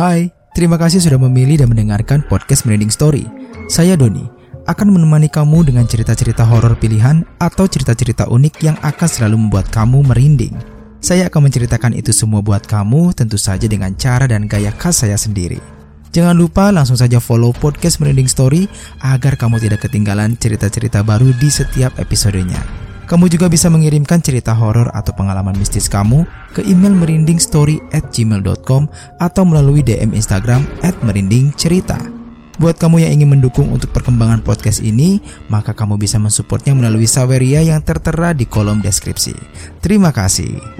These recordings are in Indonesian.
Hai, terima kasih sudah memilih dan mendengarkan podcast Merinding Story. Saya Doni, akan menemani kamu dengan cerita-cerita horor pilihan atau cerita-cerita unik yang akan selalu membuat kamu merinding. Saya akan menceritakan itu semua buat kamu tentu saja dengan cara dan gaya khas saya sendiri. Jangan lupa langsung saja follow podcast Merinding Story agar kamu tidak ketinggalan cerita-cerita baru di setiap episodenya. Kamu juga bisa mengirimkan cerita horor atau pengalaman mistis kamu ke email merindingstory at gmail.com atau melalui DM Instagram at merindingcerita. Buat kamu yang ingin mendukung untuk perkembangan podcast ini, maka kamu bisa mensupportnya melalui Saweria yang tertera di kolom deskripsi. Terima kasih.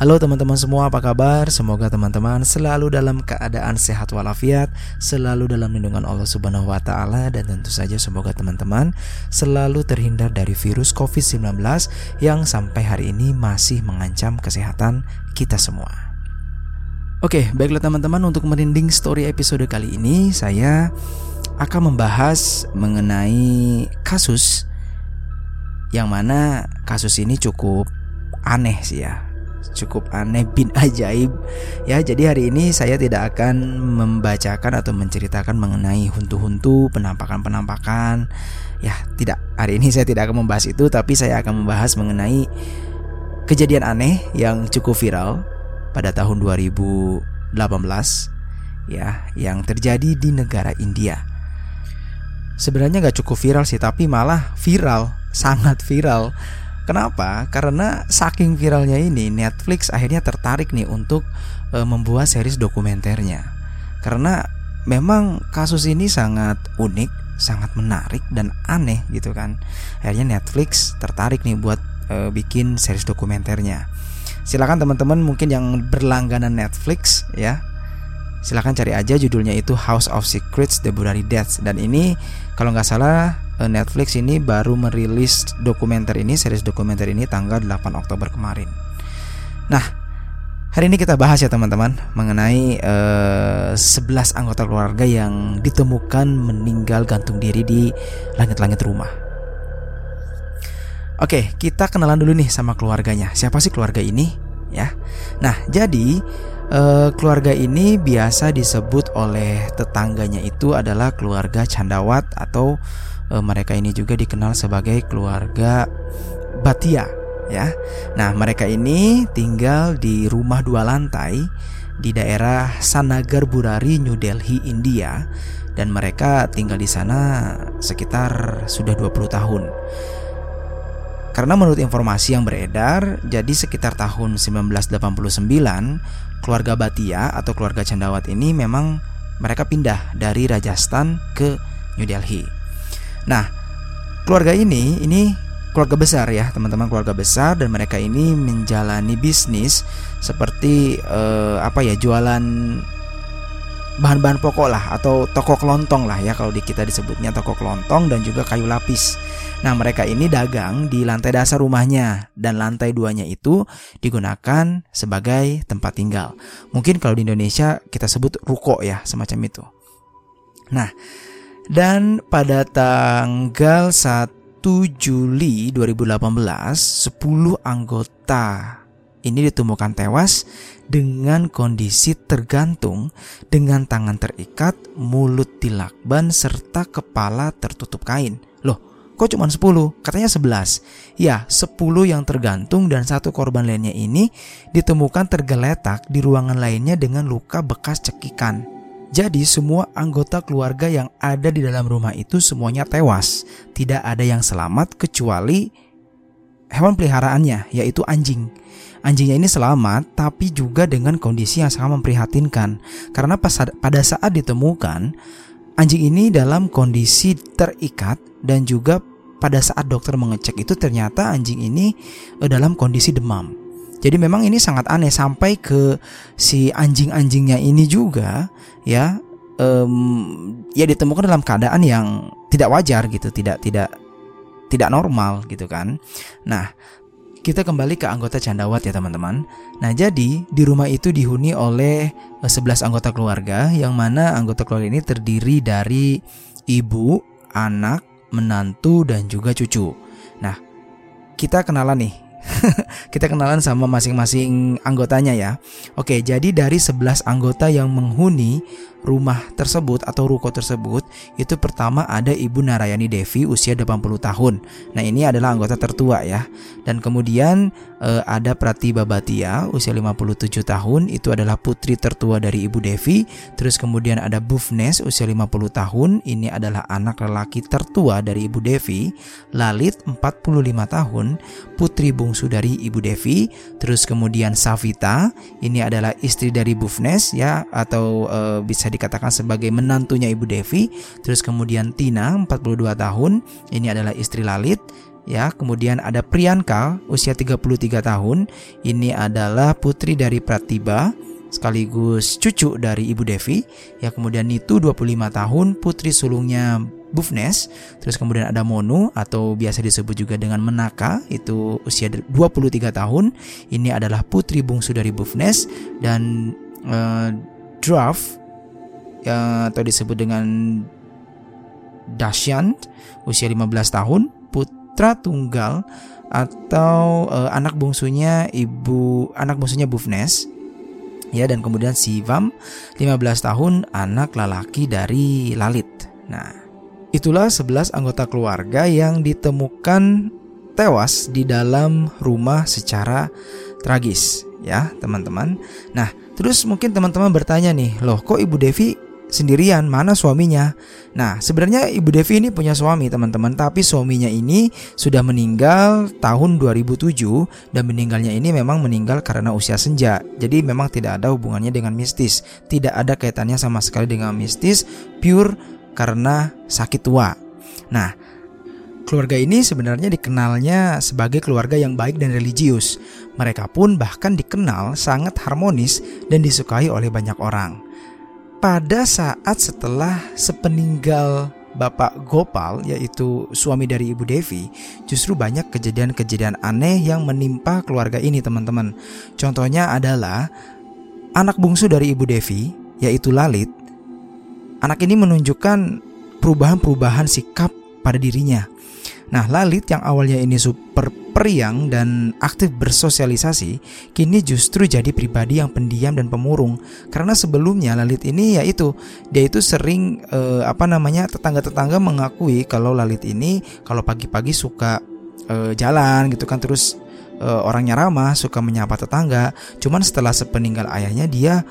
Halo teman-teman semua, apa kabar? Semoga teman-teman selalu dalam keadaan sehat walafiat, selalu dalam lindungan Allah Subhanahu wa taala dan tentu saja semoga teman-teman selalu terhindar dari virus COVID-19 yang sampai hari ini masih mengancam kesehatan kita semua. Oke, baiklah teman-teman untuk merinding story episode kali ini saya akan membahas mengenai kasus yang mana kasus ini cukup aneh sih ya cukup aneh bin ajaib. Ya jadi hari ini saya tidak akan membacakan atau menceritakan mengenai huntu-huntu penampakan-penampakan. Ya tidak. Hari ini saya tidak akan membahas itu tapi saya akan membahas mengenai kejadian aneh yang cukup viral pada tahun 2018 ya yang terjadi di negara India. Sebenarnya nggak cukup viral sih tapi malah viral sangat viral Kenapa? Karena saking viralnya ini Netflix akhirnya tertarik nih untuk e, membuat series dokumenternya. Karena memang kasus ini sangat unik, sangat menarik dan aneh gitu kan. Akhirnya Netflix tertarik nih buat e, bikin series dokumenternya. Silakan teman-teman mungkin yang berlangganan Netflix ya silahkan cari aja judulnya itu House of Secrets: The Burari Deaths dan ini kalau nggak salah Netflix ini baru merilis dokumenter ini, series dokumenter ini tanggal 8 Oktober kemarin. Nah, hari ini kita bahas ya teman-teman mengenai eh, 11 anggota keluarga yang ditemukan meninggal gantung diri di langit-langit rumah. Oke, kita kenalan dulu nih sama keluarganya. Siapa sih keluarga ini? Ya. Nah, jadi uh, keluarga ini biasa disebut oleh tetangganya itu adalah keluarga Candawat atau e, mereka ini juga dikenal sebagai keluarga Batia ya. Nah, mereka ini tinggal di rumah dua lantai di daerah Sanagar Burari, New Delhi, India dan mereka tinggal di sana sekitar sudah 20 tahun. Karena menurut informasi yang beredar, jadi sekitar tahun 1989, keluarga Batia atau keluarga Candawat ini memang mereka pindah dari Rajasthan ke New Delhi. Nah, keluarga ini ini keluarga besar ya, teman-teman keluarga besar dan mereka ini menjalani bisnis seperti eh, apa ya, jualan bahan-bahan pokok lah atau toko kelontong lah ya kalau di kita disebutnya toko kelontong dan juga kayu lapis. Nah mereka ini dagang di lantai dasar rumahnya dan lantai duanya itu digunakan sebagai tempat tinggal. Mungkin kalau di Indonesia kita sebut ruko ya semacam itu. Nah dan pada tanggal 1 Juli 2018, 10 anggota ini ditemukan tewas dengan kondisi tergantung dengan tangan terikat, mulut dilakban serta kepala tertutup kain. Loh, kok cuma 10? Katanya 11. Ya, 10 yang tergantung dan satu korban lainnya ini ditemukan tergeletak di ruangan lainnya dengan luka bekas cekikan. Jadi semua anggota keluarga yang ada di dalam rumah itu semuanya tewas. Tidak ada yang selamat kecuali hewan peliharaannya yaitu anjing. Anjingnya ini selamat tapi juga dengan kondisi yang sangat memprihatinkan karena pada saat ditemukan anjing ini dalam kondisi terikat dan juga pada saat dokter mengecek itu ternyata anjing ini uh, dalam kondisi demam. Jadi memang ini sangat aneh sampai ke si anjing-anjingnya ini juga ya um, ya ditemukan dalam keadaan yang tidak wajar gitu, tidak tidak tidak normal gitu kan. Nah, kita kembali ke anggota Candawat ya teman-teman. Nah jadi di rumah itu dihuni oleh 11 eh, anggota keluarga yang mana anggota keluarga ini terdiri dari ibu, anak, menantu dan juga cucu. Nah kita kenalan nih kita kenalan sama masing-masing anggotanya ya. Oke, jadi dari 11 anggota yang menghuni rumah tersebut atau ruko tersebut itu pertama ada Ibu Narayani Devi usia 80 tahun. Nah, ini adalah anggota tertua ya. Dan kemudian eh, ada Pratiba Batia usia 57 tahun itu adalah putri tertua dari Ibu Devi. Terus kemudian ada Bufnes usia 50 tahun, ini adalah anak lelaki tertua dari Ibu Devi. Lalit 45 tahun, putri bungsu dari Ibu Devi. Terus kemudian Savita, ini adalah istri dari Bufnes ya atau eh, bisa dikatakan sebagai menantunya Ibu Devi. Terus kemudian Tina 42 tahun, ini adalah istri Lalit ya. Kemudian ada Priyanka usia 33 tahun, ini adalah putri dari Pratiba sekaligus cucu dari Ibu Devi. Ya, kemudian Nitu 25 tahun, putri sulungnya Bufnes. Terus kemudian ada Monu atau biasa disebut juga dengan Menaka, itu usia 23 tahun. Ini adalah putri bungsu dari Bufnes dan uh, Draft ya, atau disebut dengan Dasyan usia 15 tahun, putra tunggal atau uh, anak bungsunya ibu anak bungsunya Bufnes ya dan kemudian Sivam 15 tahun anak lelaki dari Lalit. Nah, itulah 11 anggota keluarga yang ditemukan tewas di dalam rumah secara tragis ya, teman-teman. Nah, terus mungkin teman-teman bertanya nih, loh kok Ibu Devi sendirian, mana suaminya? Nah, sebenarnya Ibu Devi ini punya suami, teman-teman, tapi suaminya ini sudah meninggal tahun 2007 dan meninggalnya ini memang meninggal karena usia senja. Jadi memang tidak ada hubungannya dengan mistis, tidak ada kaitannya sama sekali dengan mistis, pure karena sakit tua. Nah, keluarga ini sebenarnya dikenalnya sebagai keluarga yang baik dan religius. Mereka pun bahkan dikenal sangat harmonis dan disukai oleh banyak orang pada saat setelah sepeninggal Bapak Gopal yaitu suami dari Ibu Devi justru banyak kejadian-kejadian aneh yang menimpa keluarga ini teman-teman. Contohnya adalah anak bungsu dari Ibu Devi yaitu Lalit. Anak ini menunjukkan perubahan-perubahan sikap pada dirinya. Nah, Lalit yang awalnya ini super periang dan aktif bersosialisasi, kini justru jadi pribadi yang pendiam dan pemurung. Karena sebelumnya Lalit ini yaitu dia itu sering eh, apa namanya tetangga-tetangga mengakui kalau Lalit ini kalau pagi-pagi suka eh, jalan gitu kan terus eh, orangnya ramah, suka menyapa tetangga. Cuman setelah sepeninggal ayahnya dia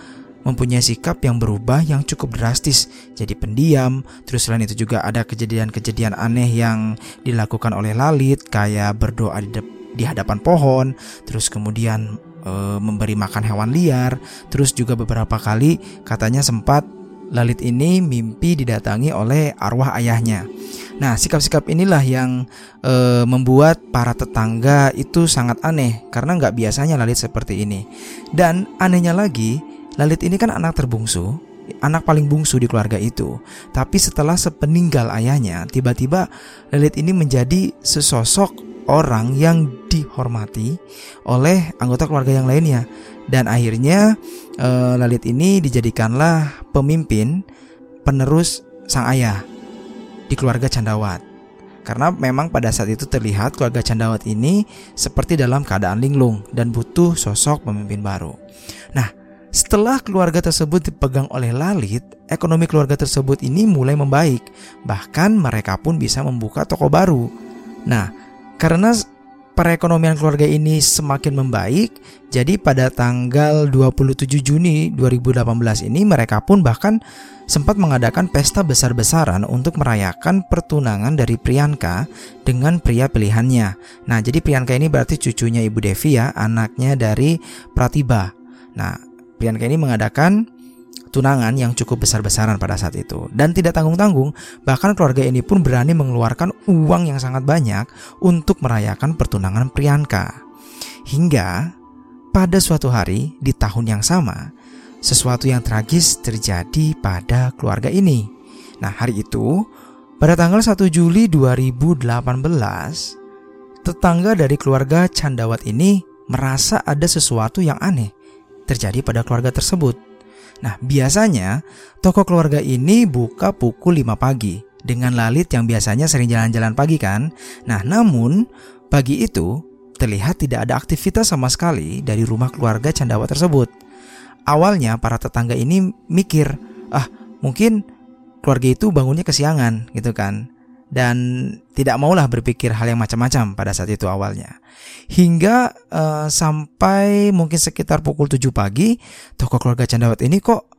mempunyai sikap yang berubah yang cukup drastis, jadi pendiam. Terus selain itu juga ada kejadian-kejadian aneh yang dilakukan oleh Lalit, kayak berdoa di, di hadapan pohon, terus kemudian e, memberi makan hewan liar, terus juga beberapa kali katanya sempat Lalit ini mimpi didatangi oleh arwah ayahnya. Nah, sikap-sikap inilah yang e, membuat para tetangga itu sangat aneh karena nggak biasanya Lalit seperti ini. Dan anehnya lagi, Lalit ini kan anak terbungsu, anak paling bungsu di keluarga itu. Tapi setelah sepeninggal ayahnya, tiba-tiba Lalit ini menjadi sesosok orang yang dihormati oleh anggota keluarga yang lainnya. Dan akhirnya e, Lalit ini dijadikanlah pemimpin penerus sang ayah di keluarga Candawat. Karena memang pada saat itu terlihat keluarga Candawat ini seperti dalam keadaan linglung dan butuh sosok pemimpin baru. Nah, setelah keluarga tersebut dipegang oleh Lalit, ekonomi keluarga tersebut ini mulai membaik. Bahkan mereka pun bisa membuka toko baru. Nah, karena perekonomian keluarga ini semakin membaik, jadi pada tanggal 27 Juni 2018 ini mereka pun bahkan sempat mengadakan pesta besar-besaran untuk merayakan pertunangan dari Priyanka dengan pria pilihannya. Nah, jadi Priyanka ini berarti cucunya Ibu Devi ya, anaknya dari Pratiba. Nah, Priyanka ini mengadakan tunangan yang cukup besar-besaran pada saat itu. Dan tidak tanggung-tanggung bahkan keluarga ini pun berani mengeluarkan uang yang sangat banyak untuk merayakan pertunangan Priyanka. Hingga pada suatu hari di tahun yang sama sesuatu yang tragis terjadi pada keluarga ini. Nah hari itu pada tanggal 1 Juli 2018 tetangga dari keluarga Candawat ini merasa ada sesuatu yang aneh terjadi pada keluarga tersebut Nah, biasanya toko keluarga ini buka pukul 5 pagi dengan Lalit yang biasanya sering jalan-jalan pagi kan. Nah, namun pagi itu terlihat tidak ada aktivitas sama sekali dari rumah keluarga Candawa tersebut. Awalnya para tetangga ini mikir, ah mungkin keluarga itu bangunnya kesiangan gitu kan dan tidak maulah berpikir hal yang macam-macam pada saat itu awalnya. Hingga uh, sampai mungkin sekitar pukul 7 pagi, toko keluarga Candawat ini kok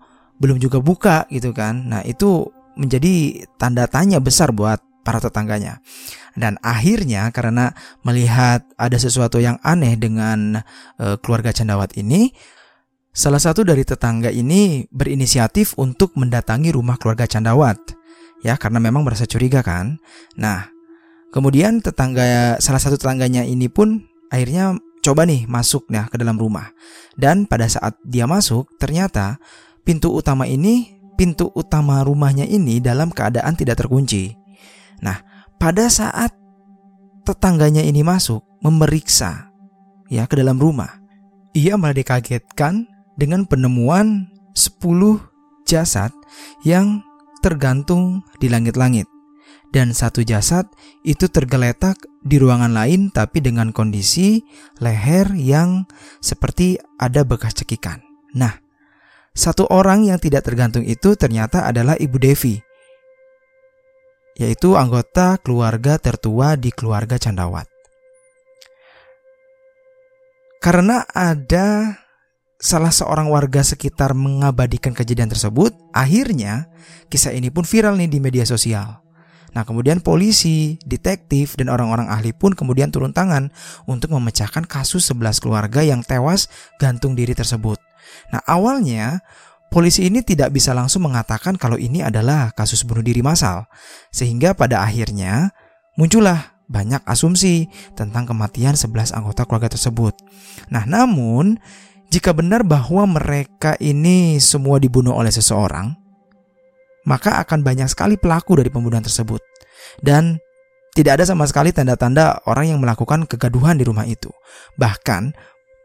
belum juga buka gitu kan. Nah, itu menjadi tanda tanya besar buat para tetangganya. Dan akhirnya karena melihat ada sesuatu yang aneh dengan uh, keluarga Candawat ini, salah satu dari tetangga ini berinisiatif untuk mendatangi rumah keluarga Candawat ya karena memang merasa curiga kan. Nah, kemudian tetangga salah satu tetangganya ini pun akhirnya coba nih masuk nah ke dalam rumah. Dan pada saat dia masuk, ternyata pintu utama ini, pintu utama rumahnya ini dalam keadaan tidak terkunci. Nah, pada saat tetangganya ini masuk memeriksa ya ke dalam rumah, ia malah dikagetkan dengan penemuan 10 jasad yang tergantung di langit-langit. Dan satu jasad itu tergeletak di ruangan lain tapi dengan kondisi leher yang seperti ada bekas cekikan. Nah, satu orang yang tidak tergantung itu ternyata adalah Ibu Devi, yaitu anggota keluarga tertua di keluarga Candawat. Karena ada salah seorang warga sekitar mengabadikan kejadian tersebut, akhirnya kisah ini pun viral nih di media sosial. Nah, kemudian polisi, detektif, dan orang-orang ahli pun kemudian turun tangan untuk memecahkan kasus 11 keluarga yang tewas gantung diri tersebut. Nah, awalnya polisi ini tidak bisa langsung mengatakan kalau ini adalah kasus bunuh diri massal. Sehingga pada akhirnya muncullah banyak asumsi tentang kematian 11 anggota keluarga tersebut. Nah, namun jika benar bahwa mereka ini semua dibunuh oleh seseorang, maka akan banyak sekali pelaku dari pembunuhan tersebut. Dan tidak ada sama sekali tanda-tanda orang yang melakukan kegaduhan di rumah itu. Bahkan,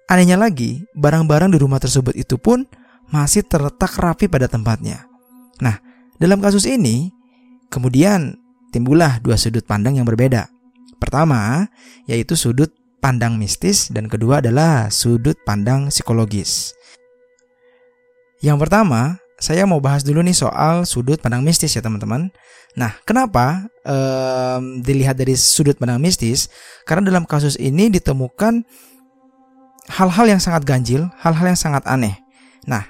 anehnya lagi, barang-barang di rumah tersebut itu pun masih terletak rapi pada tempatnya. Nah, dalam kasus ini, kemudian timbullah dua sudut pandang yang berbeda. Pertama, yaitu sudut pandang mistis dan kedua adalah sudut pandang psikologis. Yang pertama, saya mau bahas dulu nih soal sudut pandang mistis ya teman-teman. Nah, kenapa um, dilihat dari sudut pandang mistis? Karena dalam kasus ini ditemukan hal-hal yang sangat ganjil, hal-hal yang sangat aneh. Nah,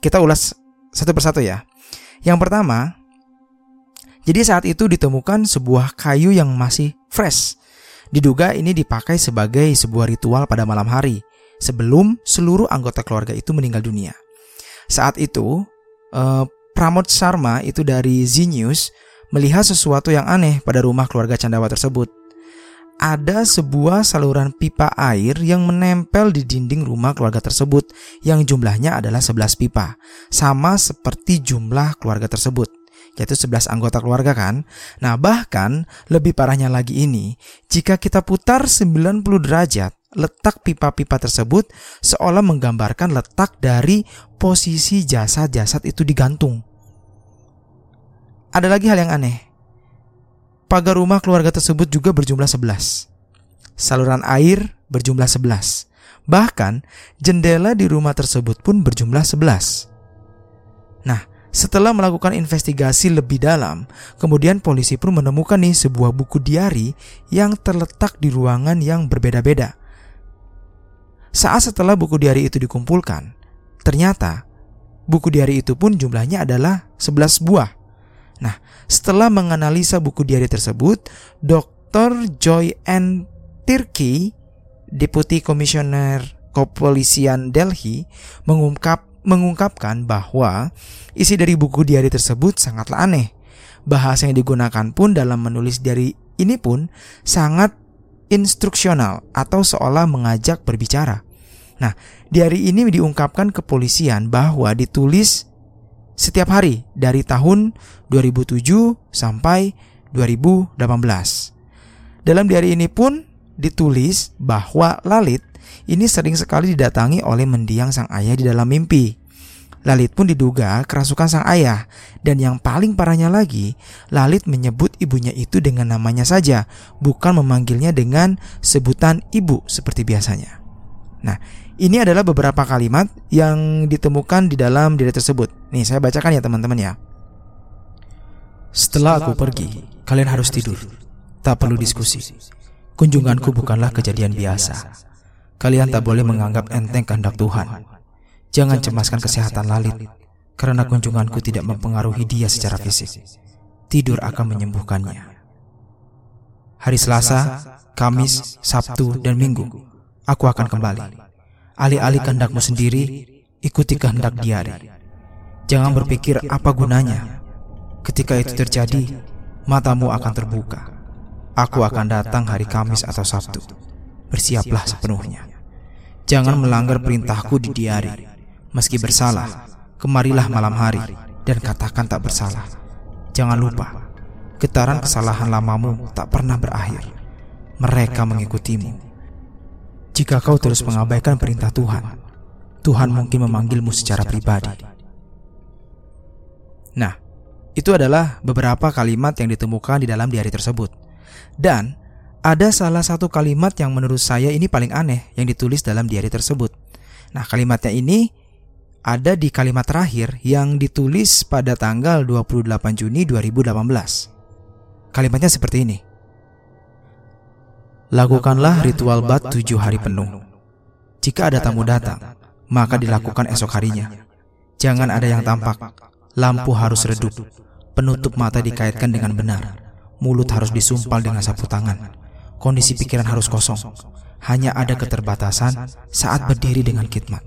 kita ulas satu persatu ya. Yang pertama, jadi saat itu ditemukan sebuah kayu yang masih fresh Diduga ini dipakai sebagai sebuah ritual pada malam hari sebelum seluruh anggota keluarga itu meninggal dunia. Saat itu, eh, Pramod Sharma itu dari Z News melihat sesuatu yang aneh pada rumah keluarga Candawa tersebut. Ada sebuah saluran pipa air yang menempel di dinding rumah keluarga tersebut yang jumlahnya adalah 11 pipa, sama seperti jumlah keluarga tersebut yaitu 11 anggota keluarga kan. Nah, bahkan lebih parahnya lagi ini, jika kita putar 90 derajat, letak pipa-pipa tersebut seolah menggambarkan letak dari posisi jasad-jasad itu digantung. Ada lagi hal yang aneh. Pagar rumah keluarga tersebut juga berjumlah 11. Saluran air berjumlah 11. Bahkan jendela di rumah tersebut pun berjumlah 11. Setelah melakukan investigasi lebih dalam, kemudian polisi pun menemukan nih sebuah buku diari yang terletak di ruangan yang berbeda-beda. Saat setelah buku diari itu dikumpulkan, ternyata buku diari itu pun jumlahnya adalah 11 buah. Nah, setelah menganalisa buku diari tersebut, Dr. Joy N. Tirki, Deputi Komisioner Kepolisian Delhi, mengungkap mengungkapkan bahwa isi dari buku diari tersebut sangatlah aneh. Bahasa yang digunakan pun dalam menulis diari ini pun sangat instruksional atau seolah mengajak berbicara. Nah, diari ini diungkapkan kepolisian bahwa ditulis setiap hari dari tahun 2007 sampai 2018. Dalam diari ini pun ditulis bahwa Lalit ini sering sekali didatangi oleh mendiang sang ayah di dalam mimpi. Lalit pun diduga kerasukan sang ayah dan yang paling parahnya lagi, Lalit menyebut ibunya itu dengan namanya saja, bukan memanggilnya dengan sebutan ibu seperti biasanya. Nah, ini adalah beberapa kalimat yang ditemukan di dalam diri tersebut. Nih, saya bacakan ya teman-teman ya. Setelah aku pergi, kalian harus tidur. Tak perlu diskusi. Kunjunganku bukanlah kejadian biasa. Kalian tak boleh menganggap enteng kehendak Tuhan. Jangan cemaskan kesehatan Lalit, karena kunjunganku tidak mempengaruhi dia secara fisik. Tidur akan menyembuhkannya. Hari Selasa, Kamis, Sabtu, dan Minggu, aku akan kembali. Alih-alih kehendakmu sendiri, ikuti kehendak diari. Jangan berpikir apa gunanya. Ketika itu terjadi, matamu akan terbuka Aku akan datang hari Kamis atau Sabtu. Bersiaplah sepenuhnya. Jangan melanggar perintahku di diari. Meski bersalah, kemarilah malam hari dan katakan tak bersalah. Jangan lupa, getaran kesalahan lamamu tak pernah berakhir. Mereka mengikutimu. Jika kau terus mengabaikan perintah Tuhan, Tuhan mungkin memanggilmu secara pribadi. Nah, itu adalah beberapa kalimat yang ditemukan di dalam diari tersebut. Dan ada salah satu kalimat yang menurut saya ini paling aneh yang ditulis dalam diari tersebut. Nah, kalimatnya ini ada di kalimat terakhir yang ditulis pada tanggal 28 Juni 2018. Kalimatnya seperti ini. Lakukanlah ritual bat tujuh hari penuh. Jika ada tamu datang, maka dilakukan esok harinya. Jangan ada yang tampak. Lampu harus redup. Penutup mata dikaitkan dengan benar Mulut harus disumpal dengan sapu tangan. Kondisi pikiran harus kosong. Hanya ada keterbatasan saat berdiri dengan khidmat.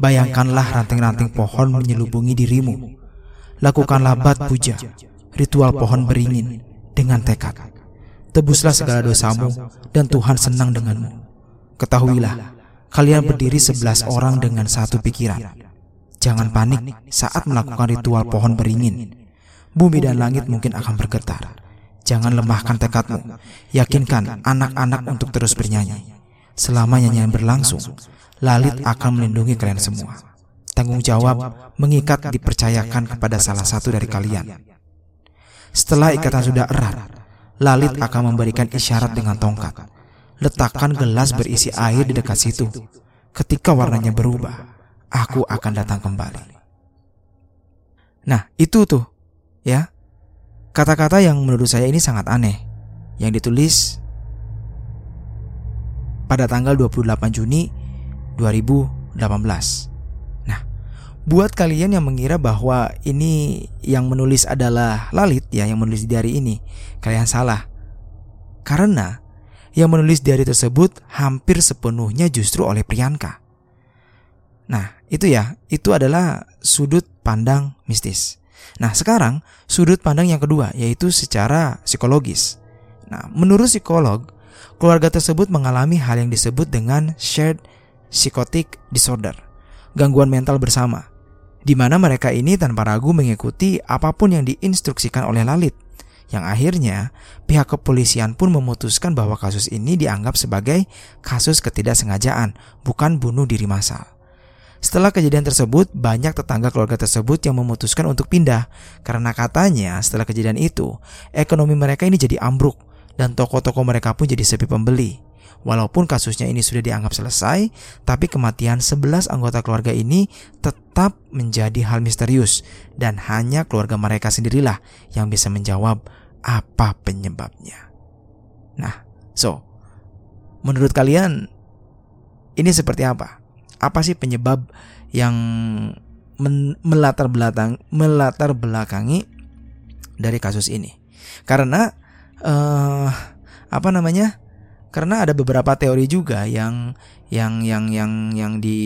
Bayangkanlah ranting-ranting pohon menyelubungi dirimu. Lakukanlah bat puja, ritual pohon beringin dengan tekad. Tebuslah segala dosamu dan Tuhan senang denganmu. Ketahuilah, kalian berdiri sebelas orang dengan satu pikiran. Jangan panik saat melakukan ritual pohon beringin. Bumi dan langit mungkin akan bergetar Jangan lemahkan tekadmu. Yakinkan anak-anak untuk terus bernyanyi. Selama nyanyian berlangsung, Lalit akan melindungi kalian semua. Tanggung jawab mengikat dipercayakan kepada salah satu dari kalian. Setelah ikatan sudah erat, Lalit akan memberikan isyarat dengan tongkat. Letakkan gelas berisi air di dekat situ. Ketika warnanya berubah, aku akan datang kembali. Nah, itu tuh, ya Kata-kata yang menurut saya ini sangat aneh yang ditulis pada tanggal 28 Juni 2018. Nah, buat kalian yang mengira bahwa ini yang menulis adalah Lalit ya yang menulis diary ini, kalian salah. Karena yang menulis diary tersebut hampir sepenuhnya justru oleh Priyanka. Nah, itu ya, itu adalah sudut pandang mistis. Nah, sekarang sudut pandang yang kedua yaitu secara psikologis. Nah, menurut psikolog, keluarga tersebut mengalami hal yang disebut dengan shared psychotic disorder, gangguan mental bersama, di mana mereka ini tanpa ragu mengikuti apa pun yang diinstruksikan oleh Lalit. Yang akhirnya pihak kepolisian pun memutuskan bahwa kasus ini dianggap sebagai kasus ketidaksengajaan, bukan bunuh diri massal. Setelah kejadian tersebut, banyak tetangga keluarga tersebut yang memutuskan untuk pindah karena katanya setelah kejadian itu, ekonomi mereka ini jadi ambruk dan toko-toko mereka pun jadi sepi pembeli. Walaupun kasusnya ini sudah dianggap selesai, tapi kematian 11 anggota keluarga ini tetap menjadi hal misterius dan hanya keluarga mereka sendirilah yang bisa menjawab apa penyebabnya. Nah, so menurut kalian ini seperti apa? Apa sih penyebab yang melatar belakang melatar belakangi dari kasus ini? Karena uh, apa namanya? Karena ada beberapa teori juga yang yang yang yang yang di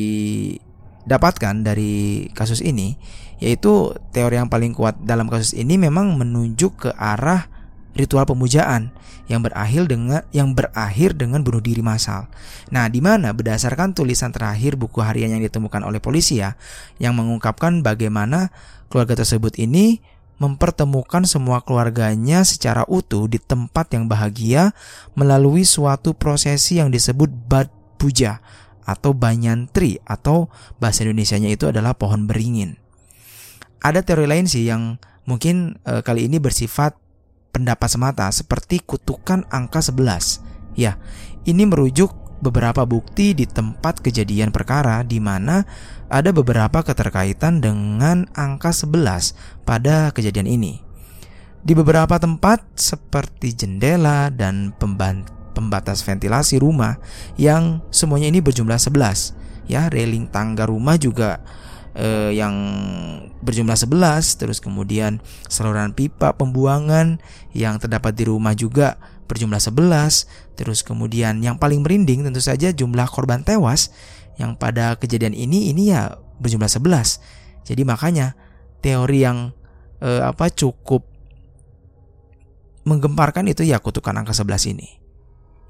dapatkan dari kasus ini yaitu teori yang paling kuat dalam kasus ini memang menunjuk ke arah ritual pemujaan yang berakhir dengan yang berakhir dengan bunuh diri massal. Nah, di mana berdasarkan tulisan terakhir buku harian yang ditemukan oleh polisi ya, yang mengungkapkan bagaimana keluarga tersebut ini mempertemukan semua keluarganya secara utuh di tempat yang bahagia melalui suatu prosesi yang disebut bad puja atau banyantri atau bahasa Indonesianya itu adalah pohon beringin. Ada teori lain sih yang mungkin e, kali ini bersifat pendapat semata seperti kutukan angka 11. Ya, ini merujuk beberapa bukti di tempat kejadian perkara di mana ada beberapa keterkaitan dengan angka 11 pada kejadian ini. Di beberapa tempat seperti jendela dan pembatas ventilasi rumah yang semuanya ini berjumlah 11 ya railing tangga rumah juga eh, yang berjumlah 11 terus kemudian saluran pipa pembuangan yang terdapat di rumah juga berjumlah 11 terus kemudian yang paling merinding tentu saja jumlah korban tewas yang pada kejadian ini ini ya berjumlah 11 jadi makanya teori yang eh, apa cukup menggemparkan itu ya kutukan angka 11 ini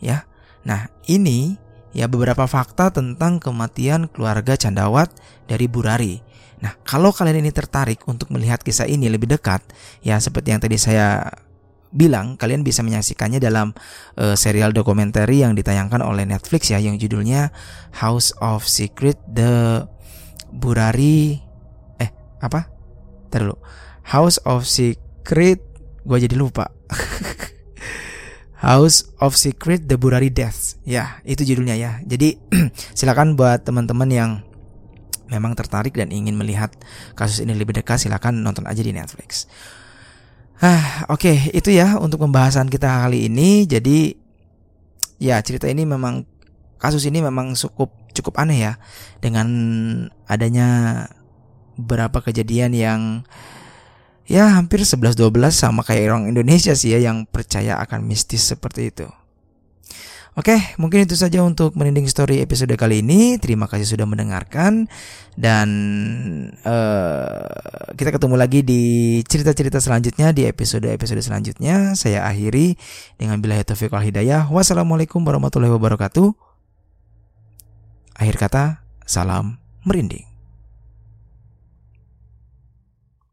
ya. Nah, ini ya beberapa fakta tentang kematian keluarga Candawat dari Burari. Nah, kalau kalian ini tertarik untuk melihat kisah ini lebih dekat, ya seperti yang tadi saya bilang, kalian bisa menyaksikannya dalam uh, serial dokumenter yang ditayangkan oleh Netflix ya yang judulnya House of Secret The Burari eh apa? Dulu. House of Secret gue jadi lupa. House of Secret The Burari Deaths. Ya, itu judulnya ya. Jadi silakan buat teman-teman yang memang tertarik dan ingin melihat kasus ini lebih dekat silakan nonton aja di Netflix. Ah, oke, okay, itu ya untuk pembahasan kita kali ini. Jadi ya cerita ini memang kasus ini memang cukup cukup aneh ya dengan adanya beberapa kejadian yang ya hampir 11-12 sama kayak orang Indonesia sih ya yang percaya akan mistis seperti itu. Oke, mungkin itu saja untuk merinding story episode kali ini. Terima kasih sudah mendengarkan dan uh, kita ketemu lagi di cerita-cerita selanjutnya di episode-episode selanjutnya. Saya akhiri dengan bila taufiq wal hidayah. Wassalamualaikum warahmatullahi wabarakatuh. Akhir kata, salam merinding.